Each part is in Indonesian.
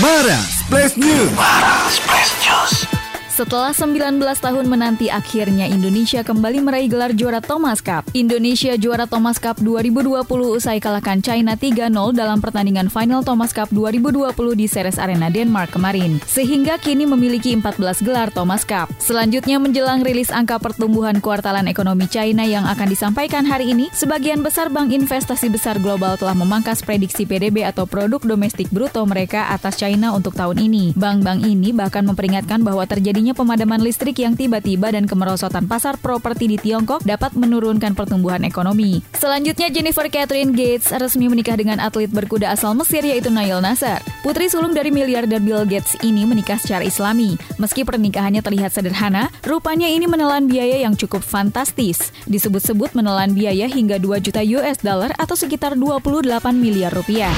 Mara Splash News. Splash News. Setelah 19 tahun menanti akhirnya Indonesia kembali meraih gelar juara Thomas Cup. Indonesia juara Thomas Cup 2020 usai kalahkan China 3-0 dalam pertandingan final Thomas Cup 2020 di Ceres Arena Denmark kemarin. Sehingga kini memiliki 14 gelar Thomas Cup. Selanjutnya menjelang rilis angka pertumbuhan kuartalan ekonomi China yang akan disampaikan hari ini, sebagian besar bank investasi besar global telah memangkas prediksi PDB atau produk domestik bruto mereka atas China untuk tahun ini. Bank-bank ini bahkan memperingatkan bahwa terjadi terjadinya pemadaman listrik yang tiba-tiba dan kemerosotan pasar properti di Tiongkok dapat menurunkan pertumbuhan ekonomi. Selanjutnya Jennifer Catherine Gates resmi menikah dengan atlet berkuda asal Mesir yaitu Nail Nasser. Putri sulung dari miliarder Bill Gates ini menikah secara islami. Meski pernikahannya terlihat sederhana, rupanya ini menelan biaya yang cukup fantastis. Disebut-sebut menelan biaya hingga 2 juta US dollar atau sekitar 28 miliar rupiah.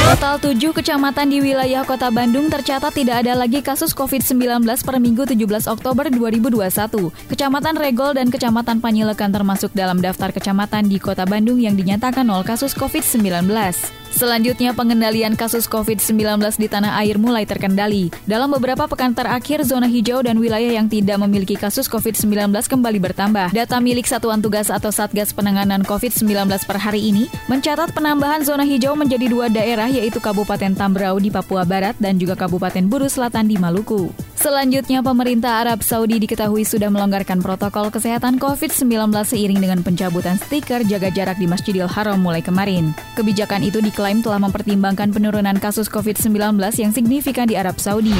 Total 7 kecamatan di wilayah kota Bandung tercatat tidak ada lagi kasus COVID-19 per minggu 17 Oktober 2021. Kecamatan Regol dan Kecamatan Panyilekan termasuk dalam daftar kecamatan di Kota Bandung yang dinyatakan nol kasus COVID-19. Selanjutnya, pengendalian kasus COVID-19 di tanah air mulai terkendali. Dalam beberapa pekan terakhir, zona hijau dan wilayah yang tidak memiliki kasus COVID-19 kembali bertambah. Data milik Satuan Tugas atau Satgas Penanganan COVID-19 per hari ini mencatat penambahan zona hijau menjadi dua daerah yaitu Kabupaten Tambrau di Papua Barat dan juga Kabupaten Buru Selatan di Maluku. Selanjutnya, pemerintah Arab Saudi diketahui sudah melonggarkan protokol kesehatan COVID-19 seiring dengan pencabutan stiker jaga jarak di Masjidil Haram mulai kemarin. Kebijakan itu diklaim telah mempertimbangkan penurunan kasus COVID-19 yang signifikan di Arab Saudi.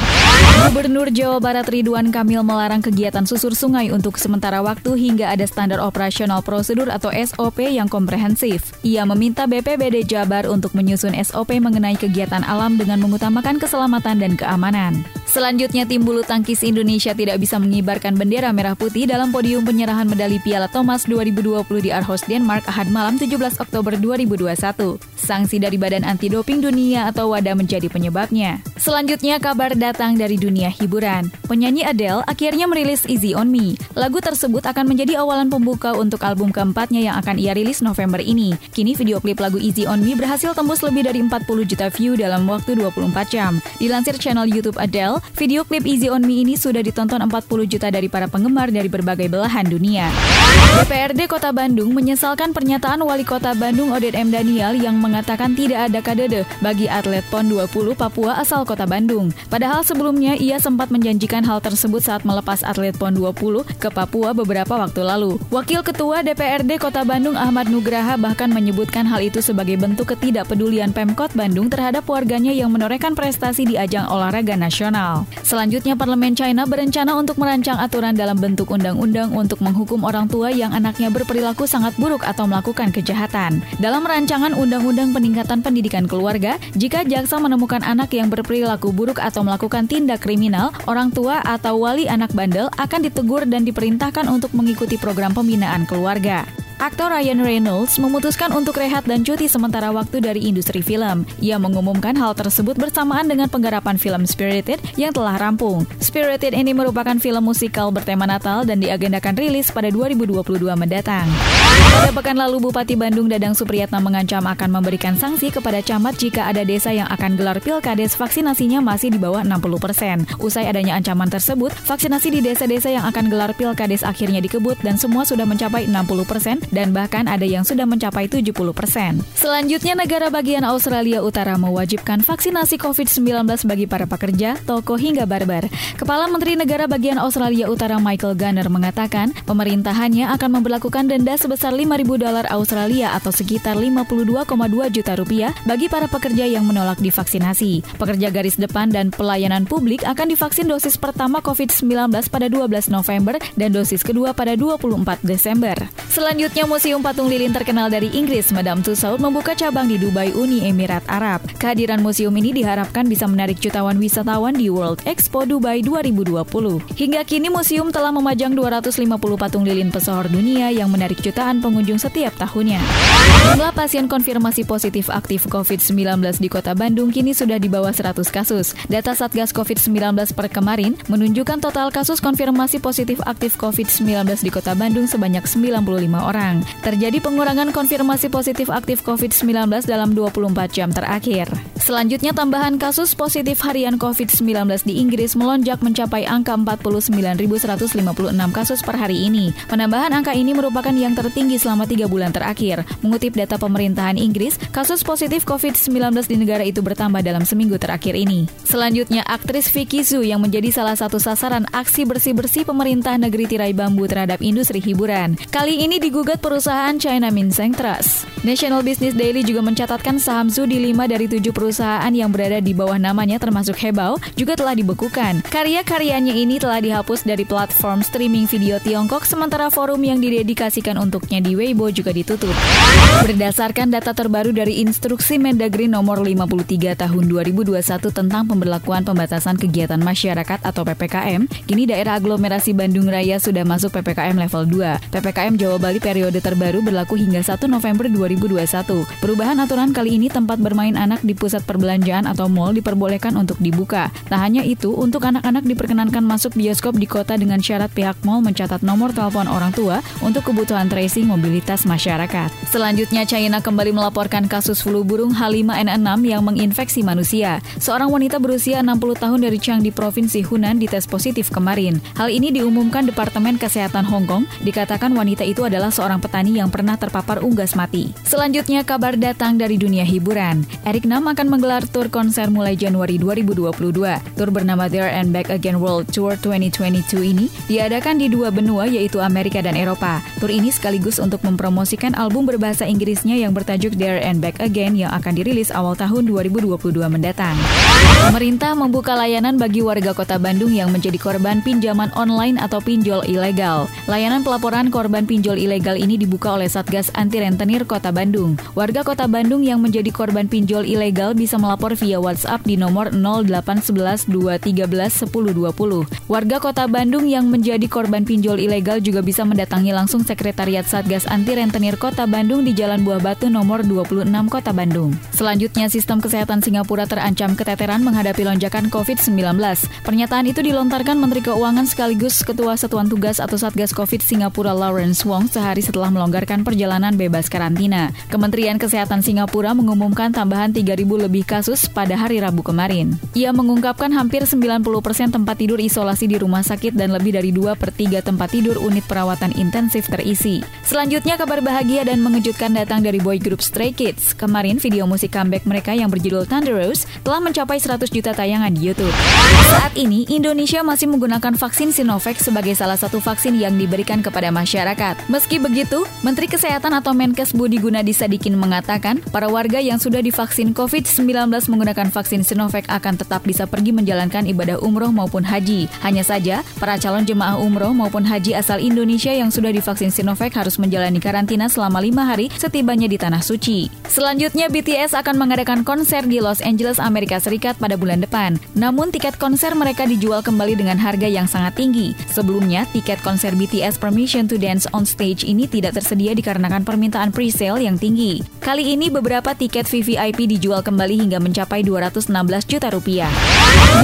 Gubernur Jawa Barat Ridwan Kamil melarang kegiatan susur sungai untuk sementara waktu hingga ada standar operasional prosedur atau SOP yang komprehensif. Ia meminta BPBD Jabar untuk menyusun SOP mengenai kegiatan alam dengan mengutamakan keselamatan dan keamanan. Selanjutnya tim bulu tangkis Indonesia tidak bisa mengibarkan bendera merah putih dalam podium penyerahan medali Piala Thomas 2020 di Aarhus, Denmark Ahad malam 17 Oktober 2021. Sanksi dari Badan Anti Doping Dunia atau WADA menjadi penyebabnya. Selanjutnya kabar datang dari dunia hiburan. Penyanyi Adele akhirnya merilis Easy On Me. Lagu tersebut akan menjadi awalan pembuka untuk album keempatnya yang akan ia rilis November ini. Kini video klip lagu Easy On Me berhasil tembus lebih dari 40 juta view dalam waktu 24 jam. Dilansir channel YouTube Adele, video klip Easy On Me ini sudah ditonton 40 juta dari para penggemar dari berbagai belahan dunia. DPRD Kota Bandung menyesalkan pernyataan Wali Kota Bandung Oded M. Daniel yang mengatakan tidak ada kadede bagi atlet PON 20 Papua asal Kota Bandung. Padahal sebelumnya ia sempat menjanjikan hal tersebut saat melepas atlet PON 20 ke Papua beberapa waktu lalu. Wakil Ketua DPRD Kota Bandung Ahmad Nugraha bahkan menyebutkan hal itu sebagai bentuk ketidakpedulian Pemkot Bandung terhadap warganya yang menorehkan prestasi di ajang olahraga nasional. Selanjutnya, Parlemen China berencana untuk merancang aturan dalam bentuk undang-undang untuk menghukum orang tua yang anaknya berperilaku sangat buruk atau melakukan kejahatan. Dalam rancangan Undang-Undang Peningkatan Pendidikan Keluarga, jika jaksa menemukan anak yang berperilaku buruk atau melakukan tindak kriminal, orang tua atau wali anak bandel akan ditegur dan diperintahkan untuk mengikuti program pembinaan keluarga. Aktor Ryan Reynolds memutuskan untuk rehat dan cuti sementara waktu dari industri film. Ia mengumumkan hal tersebut bersamaan dengan penggarapan film Spirited yang telah rampung. Spirited ini merupakan film musikal bertema Natal dan diagendakan rilis pada 2022 mendatang. Pada pekan lalu, Bupati Bandung Dadang Supriyatna mengancam akan memberikan sanksi kepada camat jika ada desa yang akan gelar pilkades vaksinasinya masih di bawah 60 persen. Usai adanya ancaman tersebut, vaksinasi di desa-desa yang akan gelar pilkades akhirnya dikebut dan semua sudah mencapai 60 persen dan bahkan ada yang sudah mencapai 70 persen. Selanjutnya, negara bagian Australia Utara mewajibkan vaksinasi COVID-19 bagi para pekerja, toko hingga barber. Kepala Menteri Negara bagian Australia Utara Michael Gunner mengatakan, pemerintahannya akan memperlakukan denda sebesar 5.000 dolar Australia atau sekitar 52,2 juta rupiah bagi para pekerja yang menolak divaksinasi. Pekerja garis depan dan pelayanan publik akan divaksin dosis pertama COVID-19 pada 12 November dan dosis kedua pada 24 Desember. Selanjutnya, Selanjutnya, Museum Patung Lilin terkenal dari Inggris, Madame Tussauds, membuka cabang di Dubai, Uni Emirat Arab. Kehadiran museum ini diharapkan bisa menarik jutawan wisatawan di World Expo Dubai 2020. Hingga kini museum telah memajang 250 patung lilin pesohor dunia yang menarik jutaan pengunjung setiap tahunnya. Jumlah pasien konfirmasi positif aktif COVID-19 di kota Bandung kini sudah di bawah 100 kasus. Data Satgas COVID-19 per kemarin menunjukkan total kasus konfirmasi positif aktif COVID-19 di kota Bandung sebanyak 95 orang. Terjadi pengurangan konfirmasi positif aktif COVID-19 dalam 24 jam terakhir. Selanjutnya tambahan kasus positif harian COVID-19 di Inggris melonjak mencapai angka 49.156 kasus per hari ini. Penambahan angka ini merupakan yang tertinggi selama tiga bulan terakhir. Mengutip data pemerintahan Inggris, kasus positif COVID-19 di negara itu bertambah dalam seminggu terakhir ini. Selanjutnya, aktris Vicky Zhu yang menjadi salah satu sasaran aksi bersih-bersih pemerintah negeri tirai bambu terhadap industri hiburan. Kali ini digugat perusahaan China Minseng Trust. National Business Daily juga mencatatkan saham Zhu di lima dari tujuh perusahaan yang berada di bawah namanya termasuk Hebao juga telah dibekukan. Karya-karyanya ini telah dihapus dari platform streaming video Tiongkok sementara forum yang didedikasikan untuknya di Weibo juga ditutup. Berdasarkan data terbaru dari Instruksi Mendagri nomor 53 tahun 2021 tentang pemberlakuan pembatasan kegiatan masyarakat atau PPKM, kini daerah aglomerasi Bandung Raya sudah masuk PPKM level 2. PPKM Jawa Bali periode terbaru berlaku hingga 1 November 2021. Perubahan aturan kali ini tempat bermain anak di pusat perbelanjaan atau mall diperbolehkan untuk dibuka. Tak hanya itu, untuk anak-anak diperkenankan masuk bioskop di kota dengan syarat pihak mall mencatat nomor telepon orang tua untuk kebutuhan tracing mobilitas masyarakat. Selanjutnya, China kembali melaporkan kasus flu burung H5N6 yang menginfeksi manusia. Seorang wanita berusia 60 tahun dari Changdi Provinsi Hunan dites positif kemarin. Hal ini diumumkan Departemen Kesehatan Hong Kong, dikatakan wanita itu adalah seorang petani yang pernah terpapar unggas mati. Selanjutnya, kabar datang dari dunia hiburan. Eric Nam akan menggelar tur konser mulai Januari 2022. Tur bernama There and Back Again World Tour 2022 ini diadakan di dua benua yaitu Amerika dan Eropa. Tur ini sekaligus untuk mempromosikan album berbahasa Inggrisnya yang bertajuk There and Back Again yang akan dirilis awal tahun 2022 mendatang. Pemerintah membuka layanan bagi warga kota Bandung yang menjadi korban pinjaman online atau pinjol ilegal. Layanan pelaporan korban pinjol ilegal ini dibuka oleh Satgas Anti Rentenir Kota Bandung. Warga kota Bandung yang menjadi korban pinjol ilegal bisa melapor via WhatsApp di nomor 0811 213 1020. Warga Kota Bandung yang menjadi korban pinjol ilegal juga bisa mendatangi langsung Sekretariat Satgas Anti Rentenir Kota Bandung di Jalan Buah Batu nomor 26 Kota Bandung. Selanjutnya, sistem kesehatan Singapura terancam keteteran menghadapi lonjakan COVID-19. Pernyataan itu dilontarkan Menteri Keuangan sekaligus Ketua Satuan Tugas atau Satgas COVID Singapura Lawrence Wong sehari setelah melonggarkan perjalanan bebas karantina. Kementerian Kesehatan Singapura mengumumkan tambahan 3.000 lebih kasus pada hari Rabu kemarin. Ia mengungkapkan hampir 90% tempat tidur isolasi di rumah sakit dan lebih dari 2 per 3 tempat tidur unit perawatan intensif terisi. Selanjutnya kabar bahagia dan mengejutkan datang dari boy group Stray Kids. Kemarin video musik comeback mereka yang berjudul Thunder Rose telah mencapai 100 juta tayangan di YouTube. Saat ini, Indonesia masih menggunakan vaksin Sinovac sebagai salah satu vaksin yang diberikan kepada masyarakat. Meski begitu, Menteri Kesehatan atau Menkes Budi Gunadi Sadikin mengatakan, para warga yang sudah divaksin COVID-19 menggunakan vaksin Sinovac akan tetap bisa pergi menjalankan ibadah umroh maupun haji. Hanya saja, para calon jemaah umroh maupun haji asal Indonesia yang sudah divaksin Sinovac harus menjalani karantina selama lima hari setibanya di Tanah Suci. Selanjutnya, BTS akan mengadakan konser di Los Angeles, Amerika Serikat pada bulan depan. Namun, tiket konser mereka dijual kembali dengan harga yang sangat tinggi. Sebelumnya, tiket konser BTS Permission to Dance on Stage ini tidak tersedia dikarenakan permintaan pre-sale yang tinggi. Kali ini, beberapa tiket VVIP dijual kembali hingga mencapai 216 juta rupiah.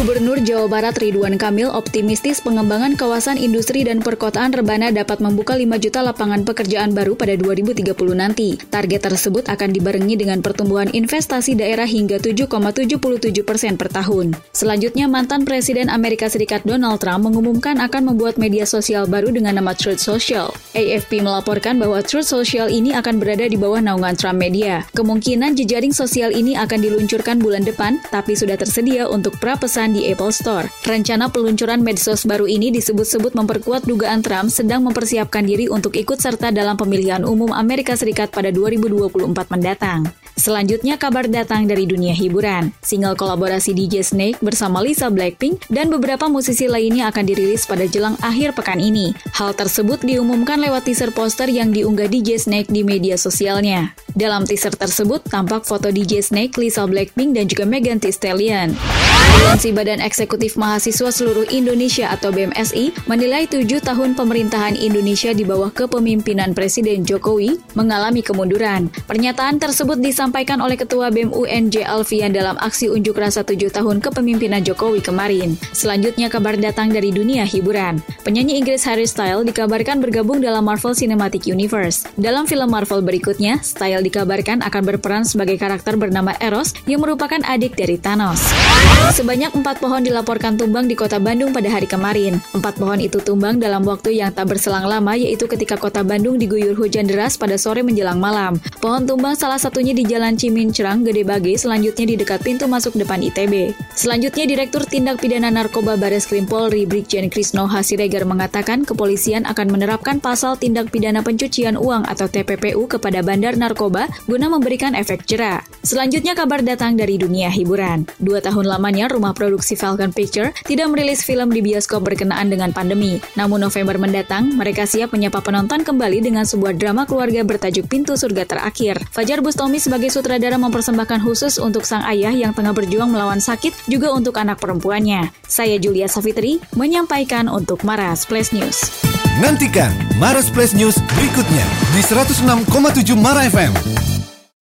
Gubernur Jawa Barat Ridwan Kamil optimistis pengembangan kawasan industri dan perkotaan Rebana dapat membuka 5 juta lapangan pekerjaan baru pada 2030 nanti. Target tersebut akan dibarengi dengan pertumbuhan investasi daerah hingga 7,77 persen per tahun. Selanjutnya, mantan Presiden Amerika Serikat Donald Trump mengumumkan akan membuat media sosial baru dengan nama Truth Social. AFP melaporkan bahwa Truth Social ini akan berada di bawah naungan Trump Media. Kemungkinan jejaring sosial ini akan diluncurkan bulan depan, tapi sudah tersedia untuk prapesan di Apple Store. Rencana peluncuran medsos baru ini disebut-sebut memperkuat dugaan Trump sedang mempersiapkan diri untuk ikut serta dalam pemilihan umum Amerika Serikat pada 2024 mendatang. Selanjutnya kabar datang dari dunia hiburan. Single kolaborasi DJ Snake bersama Lisa Blackpink dan beberapa musisi lainnya akan dirilis pada jelang akhir pekan ini. Hal tersebut diumumkan lewat teaser poster yang diunggah DJ Snake di media sosialnya. Dalam teaser tersebut tampak foto DJ Snake, Lisa Blackpink, dan juga Megan Thee Stallion. Aliansi Badan Eksekutif Mahasiswa Seluruh Indonesia atau BMSI menilai tujuh tahun pemerintahan Indonesia di bawah kepemimpinan Presiden Jokowi mengalami kemunduran. Pernyataan tersebut disampaikan disampaikan oleh Ketua BEM UNJ Alfian dalam aksi unjuk rasa tujuh tahun kepemimpinan Jokowi kemarin. Selanjutnya kabar datang dari dunia hiburan. Penyanyi Inggris Harry Styles dikabarkan bergabung dalam Marvel Cinematic Universe. Dalam film Marvel berikutnya, Styles dikabarkan akan berperan sebagai karakter bernama Eros yang merupakan adik dari Thanos. Sebanyak empat pohon dilaporkan tumbang di kota Bandung pada hari kemarin. Empat pohon itu tumbang dalam waktu yang tak berselang lama yaitu ketika kota Bandung diguyur hujan deras pada sore menjelang malam. Pohon tumbang salah satunya di Jalan Cimincerang, Gede Bage, selanjutnya di dekat pintu masuk depan ITB. Selanjutnya, Direktur Tindak Pidana Narkoba Bares Krim Polri Brigjen Krisno Hasiregar mengatakan kepolisian akan menerapkan pasal tindak pidana pencucian uang atau TPPU kepada bandar narkoba guna memberikan efek jerah. Selanjutnya kabar datang dari dunia hiburan. Dua tahun lamanya rumah produksi Falcon Picture tidak merilis film di bioskop berkenaan dengan pandemi. Namun November mendatang, mereka siap menyapa penonton kembali dengan sebuah drama keluarga bertajuk Pintu Surga Terakhir. Fajar Bustomi sebagai sutradara mempersembahkan khusus untuk sang ayah yang tengah berjuang melawan sakit, juga untuk anak perempuannya. Saya Julia Savitri, menyampaikan untuk Maras Plus News. Nantikan Maras Plus News berikutnya di 106,7 Mara FM.